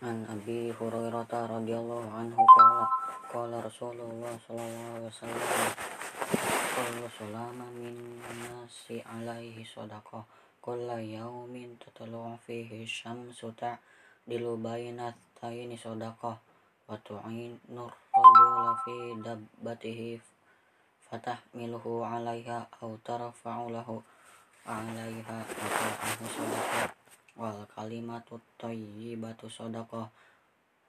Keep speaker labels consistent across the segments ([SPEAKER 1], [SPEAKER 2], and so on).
[SPEAKER 1] An Abi Hurairah radhiyallahu anhu qala qala Rasulullah sallallahu alaihi wasallam kullu sulama min nasi alaihi sadaqah kulla yaumin tatlu fihi syamsu ta'dilu baina tayni sadaqah wa tu'inu rajula fi dabbatihi fatahmiluhu 'alaiha aw tarfa'u lahu 'alaiha ata'ahu sadaqah wal kalimatu thayyibatu sadaqah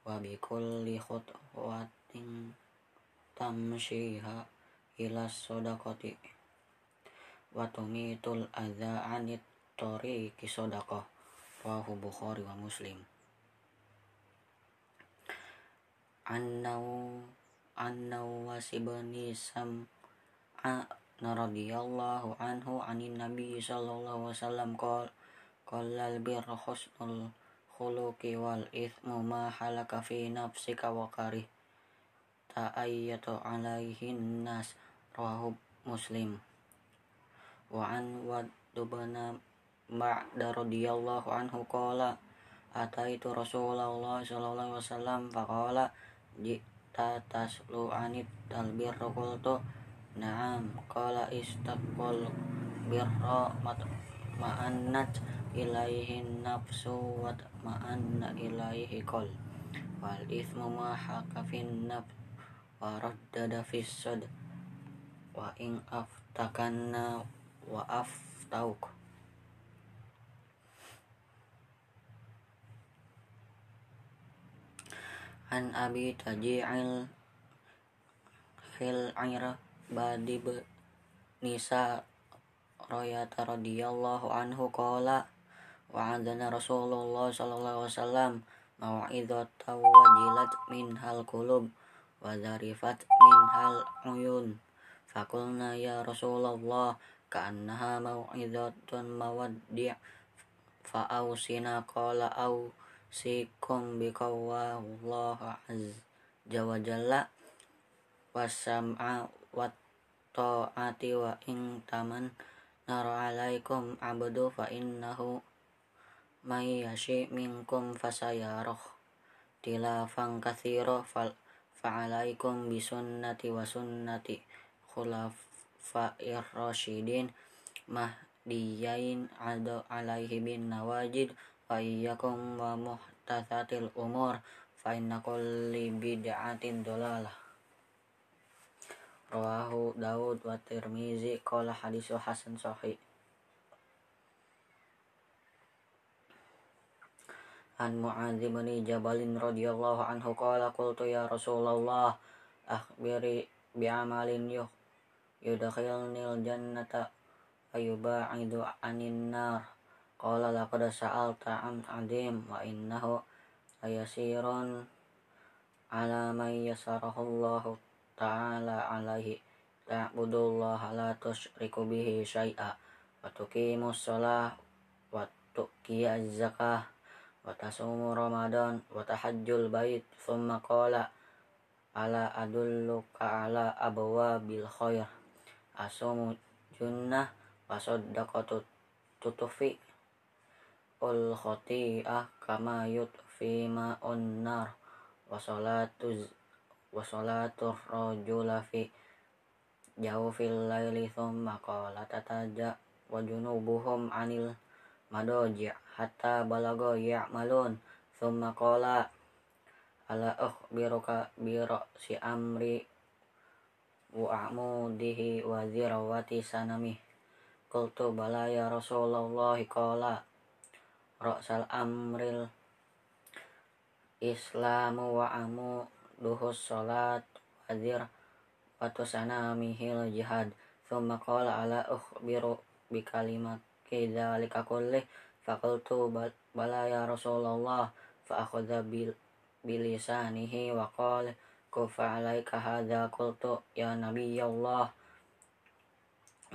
[SPEAKER 1] wa bi kulli khutwatin tamshiha ila sadaqati wa tumitul adza anit tariqi sadaqah rawahu bukhari wa muslim. Annau annau wasibani sam radhiyallahu anhu anin nabi sallallahu alaihi wasallam qala Qallal birra husnul khuluqi wal ithmu ma halaka fi nafsika wa karih. Ta'ayyatu alaihin nas rawahu muslim. Wa an wadubana ba'da radiyallahu anhu qala ataitu rasulullah sallallahu alaihi wasallam faqala jita taslu anit talbirra qultu na'am qala istaqbal birra ma'annat ilaihi nafsu wa ma'anna ilaihi qol wal ithmu ma haka fin naf wa raddada fis sad. Wa in aftakanna wa aftauk an abi taji'il fil aira badib nisa royata radhiyallahu anhu qala wa'adana Rasulullah sallallahu alaihi wasallam mawa'idhata wajilat min hal kulub wa zarifat min hal uyun. Fakulna ya Rasulullah ka'annaha maw'idhatun mawaddi' fa'ausina qala au sikum biqawallah azza wa wasam'a wa ta'ati wa in taman nara alaikum abdu fa innahu may yashi minkum fasayarah tilafan kathira fal fa'alaikum bisunnati wa sunnati khulafa'ir rasyidin mahdiyain ada alaihi bin nawajid wa iyyakum wa muhtatsatil umur. Fa inna kulli bid'atin dolalah. Rawahu Daud wa Tirmizi. Qala hadisu hasan sahih an Mu'adz bin Jabalin radhiyallahu anhu qala qultu ya Rasulullah akhbiri bi amalin yuh yudkhilnil jannata ayuba'idu anin nar. Qala laqad sa'alta an adim wa innahu ayasirun ala man yasarahu Allah ta'ala alaihi. Ta'budullaha la tusyriku bihi syai'a wa tuqimus shalah wa tuqiyaz zakah wa tasumu ramadan wa tahajjul bait thumma qala ala adulluka ala abwabil khair. Asumu junnah wa saddaqatu tutufi ul khati'ah kama yutfi ma'un nar wa salatu wa salatu rajula fi jawfil anil madoji' hatta balago ya'malun thumma qala ala ukhbiruka bi si amri wa amudihi wa zirawati sanami. Qultu bala ya rasulullah qala ra'sal amril islamu wa amu duhus salat wa zir wa tusanamihil jihad. Thumma qala ala ukhbiru bi kalimat kidzalika kullih faqultu bala ya Rasulullah fa akhadha bil bilisanihi wa qala kufa alaika hadza qultu ya nabiyallah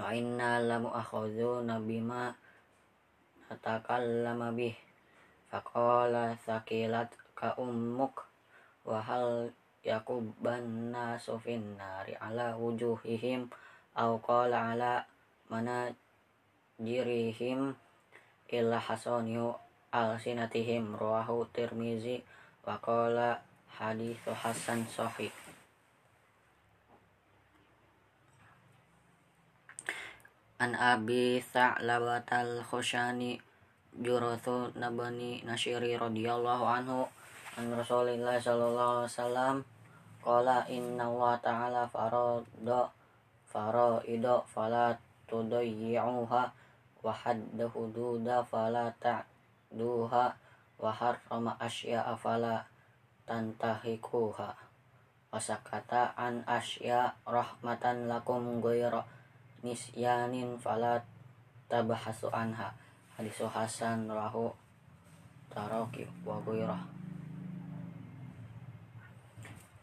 [SPEAKER 1] wa inna lamu akhadhu bima natakallama bih. Faqala sakilat ka ummuk wa hal yakuban nasu nari ala wujuhihim au qala ala mana jirihim illa hasaniu al sinatihim rawahu tirmizi wa qala hadithu hasan sahih. An Abi Sa'labatal Khushani Jurathu Nabani Nashiri radhiyallahu anhu an Rasulillah sallallahu alaihi wasallam qala inna Allah ta'ala farada faraida fala tudayyi'uha wa hadda hududa fala ta'duha wa harrama asya'a fala tantahikuha wasakata an asya rahmatan lakum ghayra nisyanin fala tabahasu anha hadis Hasan rahu taraki wa ghairah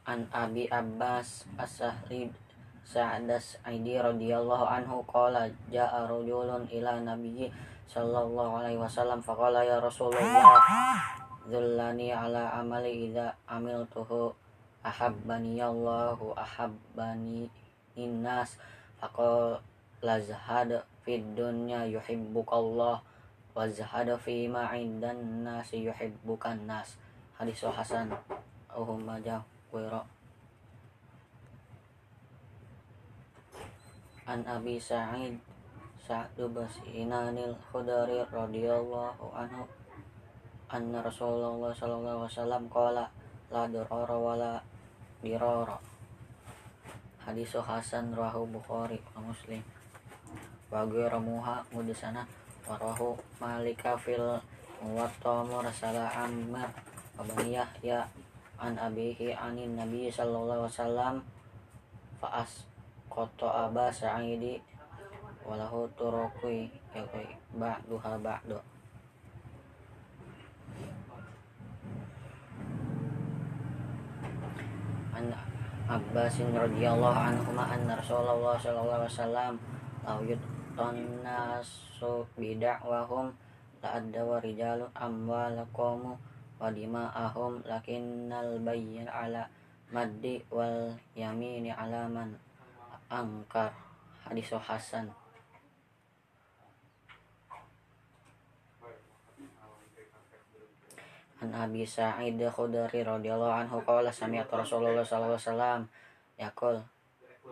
[SPEAKER 1] an Sa'das Aidi radhiyallahu anhu qala ja'a rajulun ila nabiyyi sallallahu alaihi wasallam faqala ya Rasulullah dhullani ala amali idza amiltuhu ahabbani Allahu ahabbani innas faqala lazhad fid dunya yuhibbukallah wa zahad fi ma indan nas yuhibbukan nas. Hadis hasan Allahumma jawira an Abi Sa'id Sa'd Basinanil Khudari radhiyallahu anhu anna Rasulullah sallallahu alaihi wasallam qala la dirara wala dirara. Hadis Hasan rahu Bukhari wa Muslim. Bagi ramuha mudasana warahu malika fil muwatta murasala ammar abaniyah ya an abihi anin nabi sallallahu alaihi wasallam faas koto aba sa'idi walahu turukui ya koi ba'duha ba'du. An Abbasin radhiyallahu anhu anna Rasulullah sallallahu alaihi wasallam au nasu bida'wahum la'adda wa rijalu amwalakomu wa dima'ahum lakinnal bayyin ala maddi wal yamini ala man angkar hadis hasan. An Abi Sa'id Khudri radhiyallahu anhu qala sami'tu Rasulullah sallallahu alaihi wasallam yaqul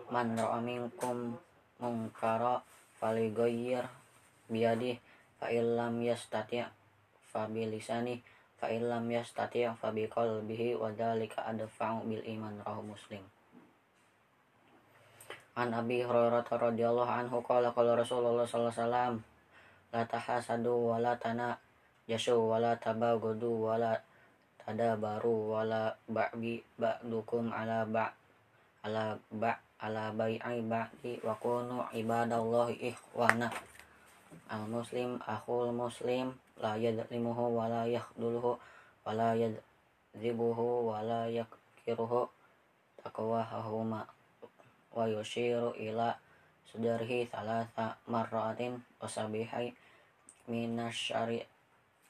[SPEAKER 1] man ra'a minkum munkara faligoyir biadi fa illam yastati' fa bilisani fa illam yastati' fa biqalbihi wa dzalika adfa'u bil iman. Rahu muslim An Abi Hurairah radhiyallahu anhu qala qala Rasulullah sallallahu alaihi wasallam la tahasadu wa la tana jasu wa la tabagudu wa la tadabaru wa la ba'bi ba'dukum ala ba' ala ba' ala bai'i ba'di wa kunu ibadallahi ikhwana. Al muslim akhul muslim la yadlimuhu wa la yakhduluhu wa la yadzibuhu wa la yakiruhu huma wa yushiru ila sudarhi thalatha marratin wa sabihai minasyari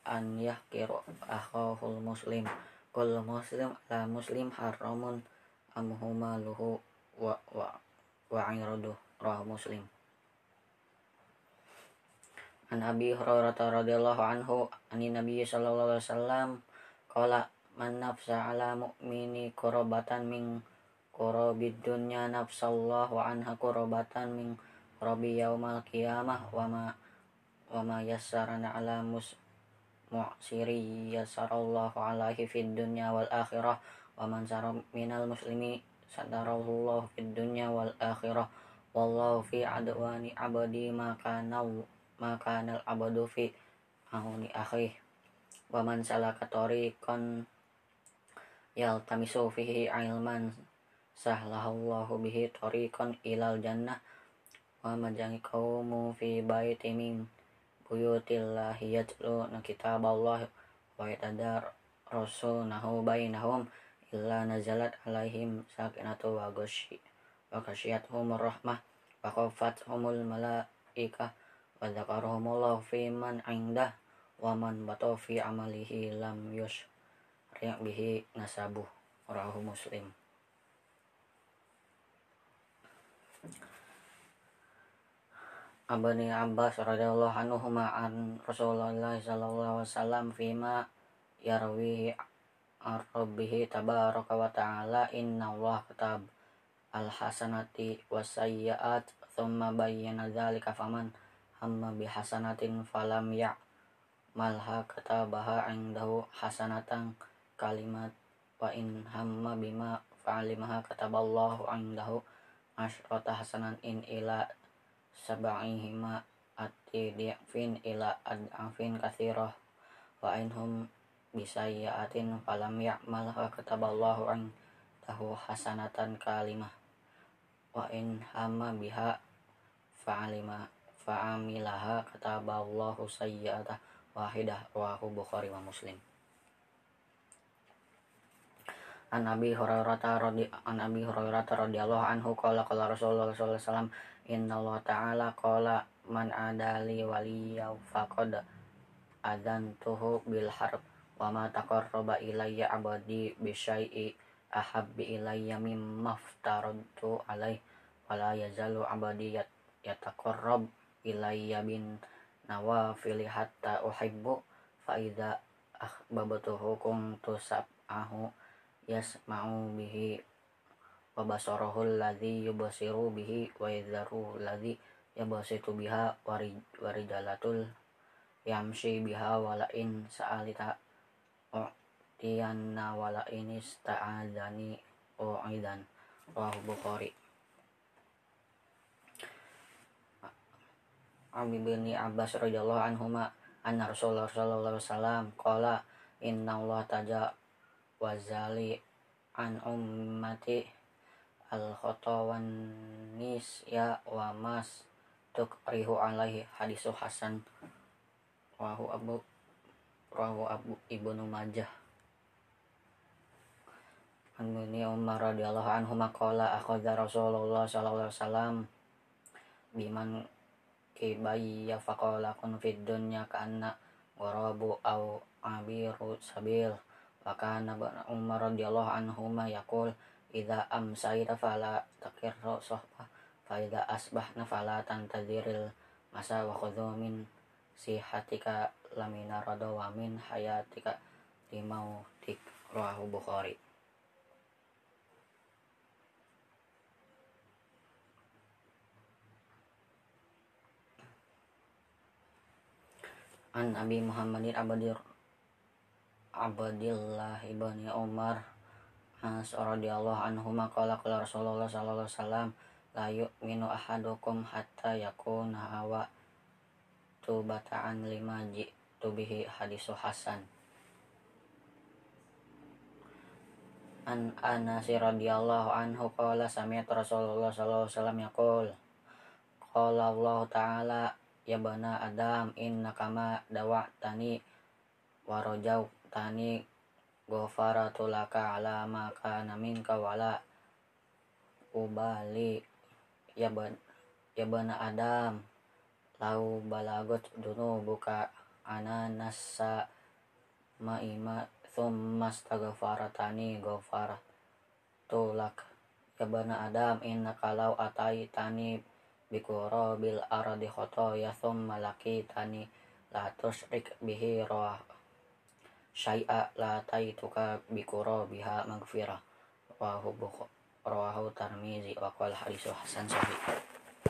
[SPEAKER 1] an yahkiru akhahul muslim. Kul muslim la muslim haramun amhumaluhu wa wa wa iradu rah muslim. An Abi Hurairah radhiyallahu anhu ani Nabi sallallahu alaihi wasallam qala man nafsa ala mu'mini qurabatan min qurabid dunya nafsallahu anha qurabatan min qurabi yaumal qiyamah wa ma wa ma yassarana ala mus mu'siri yassarallahu alaihi fid dunya wal akhirah wa man sara minal muslimi sadarallahu fid dunya wal akhirah wallahu fi adwani abadi maka nau maka nal abadu fi ahuni akhi wa man salaka tariqan yaltamisu fihi ilman sahlallahu bihi tariqan ilal jannah wa majangi qaumu fi baiti min buyutillahi yatlu kitaballah wa yatadar rasunahu bainahum illa nazalat alaihim sakinatu wa ghashi wa humur rahmah wa humul malaika wa dzakarahumullahu fi man indah wa man batu fi amalihi lam yus riyak bihi nasabuh. Rahu muslim Abani Abbas radhiyallahu anhu an Rasulullah sallallahu alaihi wasallam fima yarwihi rabbihi tabaraka wa ta'ala inna Allah katab al-hasanati wasayyaat thumma bayyana dzalika faman hamma bihasanatin falam ya malha katabaha indahu hasanatan kalimat wa in hamma bima fa'alimaha kataballahu indahu asyrata hasanan in ila sab'ihima ati di'fin ila ad'afin kathirah. Wa inhum bisayyatin falam ya'malha kataballahu indahu hasanatan kalimah. Wa in hamma biha fa'alima fa'amilaha kataballahu sayyata wahidah wahu Bukhari wa Muslim An Abi Hurairah radhi an Abi Hurairah radhiyallahu anhu qala qala Rasulullah sallallahu alaihi wasallam inna Allah ta'ala qala man adali waliya faqad adantuhu bil harb wa ma taqarraba ilayya abadi bi syai'i ahabbi ilayya mimma aftaradtu alaih wala yazalu abadi yat, yataqarrab ilayya bin nawafili hatta uhibbu fa idza akhbabtuhu kuntu sab'ahu yasma'u bihi wa basarahu alladhi yubasiru bihi wa yadharu alladhi yabasitu biha warijalatul yamshi biha wala in sa'alita u'tiyanna wala in ista'adani u'idan rawahu Bukhari. Abi bin Abbas radhiyallahu anhuma anna Rasulullah sallallahu alaihi wasallam qala inna Allah taja wazali an ummati al khotawan nis ya wa mas rihu alaihi. Hadisu hasan. Wahu abu wahu abu ibnu majah. An Umar radhiyallahu anhu maqala akhadha Rasulullah sallallahu alaihi wasallam biman ya faqala kun fid dunya kana warabu au abiru sabil wa kana Umar radhiyallahu anhu ma yaqul idza amsayta fala takirru sahbah fa idza asbahna fala tantadziril masa wa khudhu min sihatika lamina rada wa min hayatika limautik rawahu Bukhari. An Abadillah ibni Umar Anas radhiyallahu anhu maqala qala Rasulullah sallallahu alaihi wasallam la yu'minu ahadukum hatta yakuna hawa tubataan lima ji'tu bihi hadisu hasan. An Anas radhiyallahu anhu qala sami'tu Rasulullah sallallahu alaihi wasallam yaqul qala Allah ta'ala ya bana adam inna kama tani warojau tani ghafaratu laka ala maka namin kawala ubali ya ban ya bana adam lau balagot dunu buka ana nasa maima thumma astaghfaratani ghafara tulak ya bana adam inna kalau atai tani bikuro bil aradi khoto ya malaki tani la tusrik bihi roh syai'a la taituka bikuro biha magfirah rawahu rawahu tarmizi wa qala hadisu hasan sahih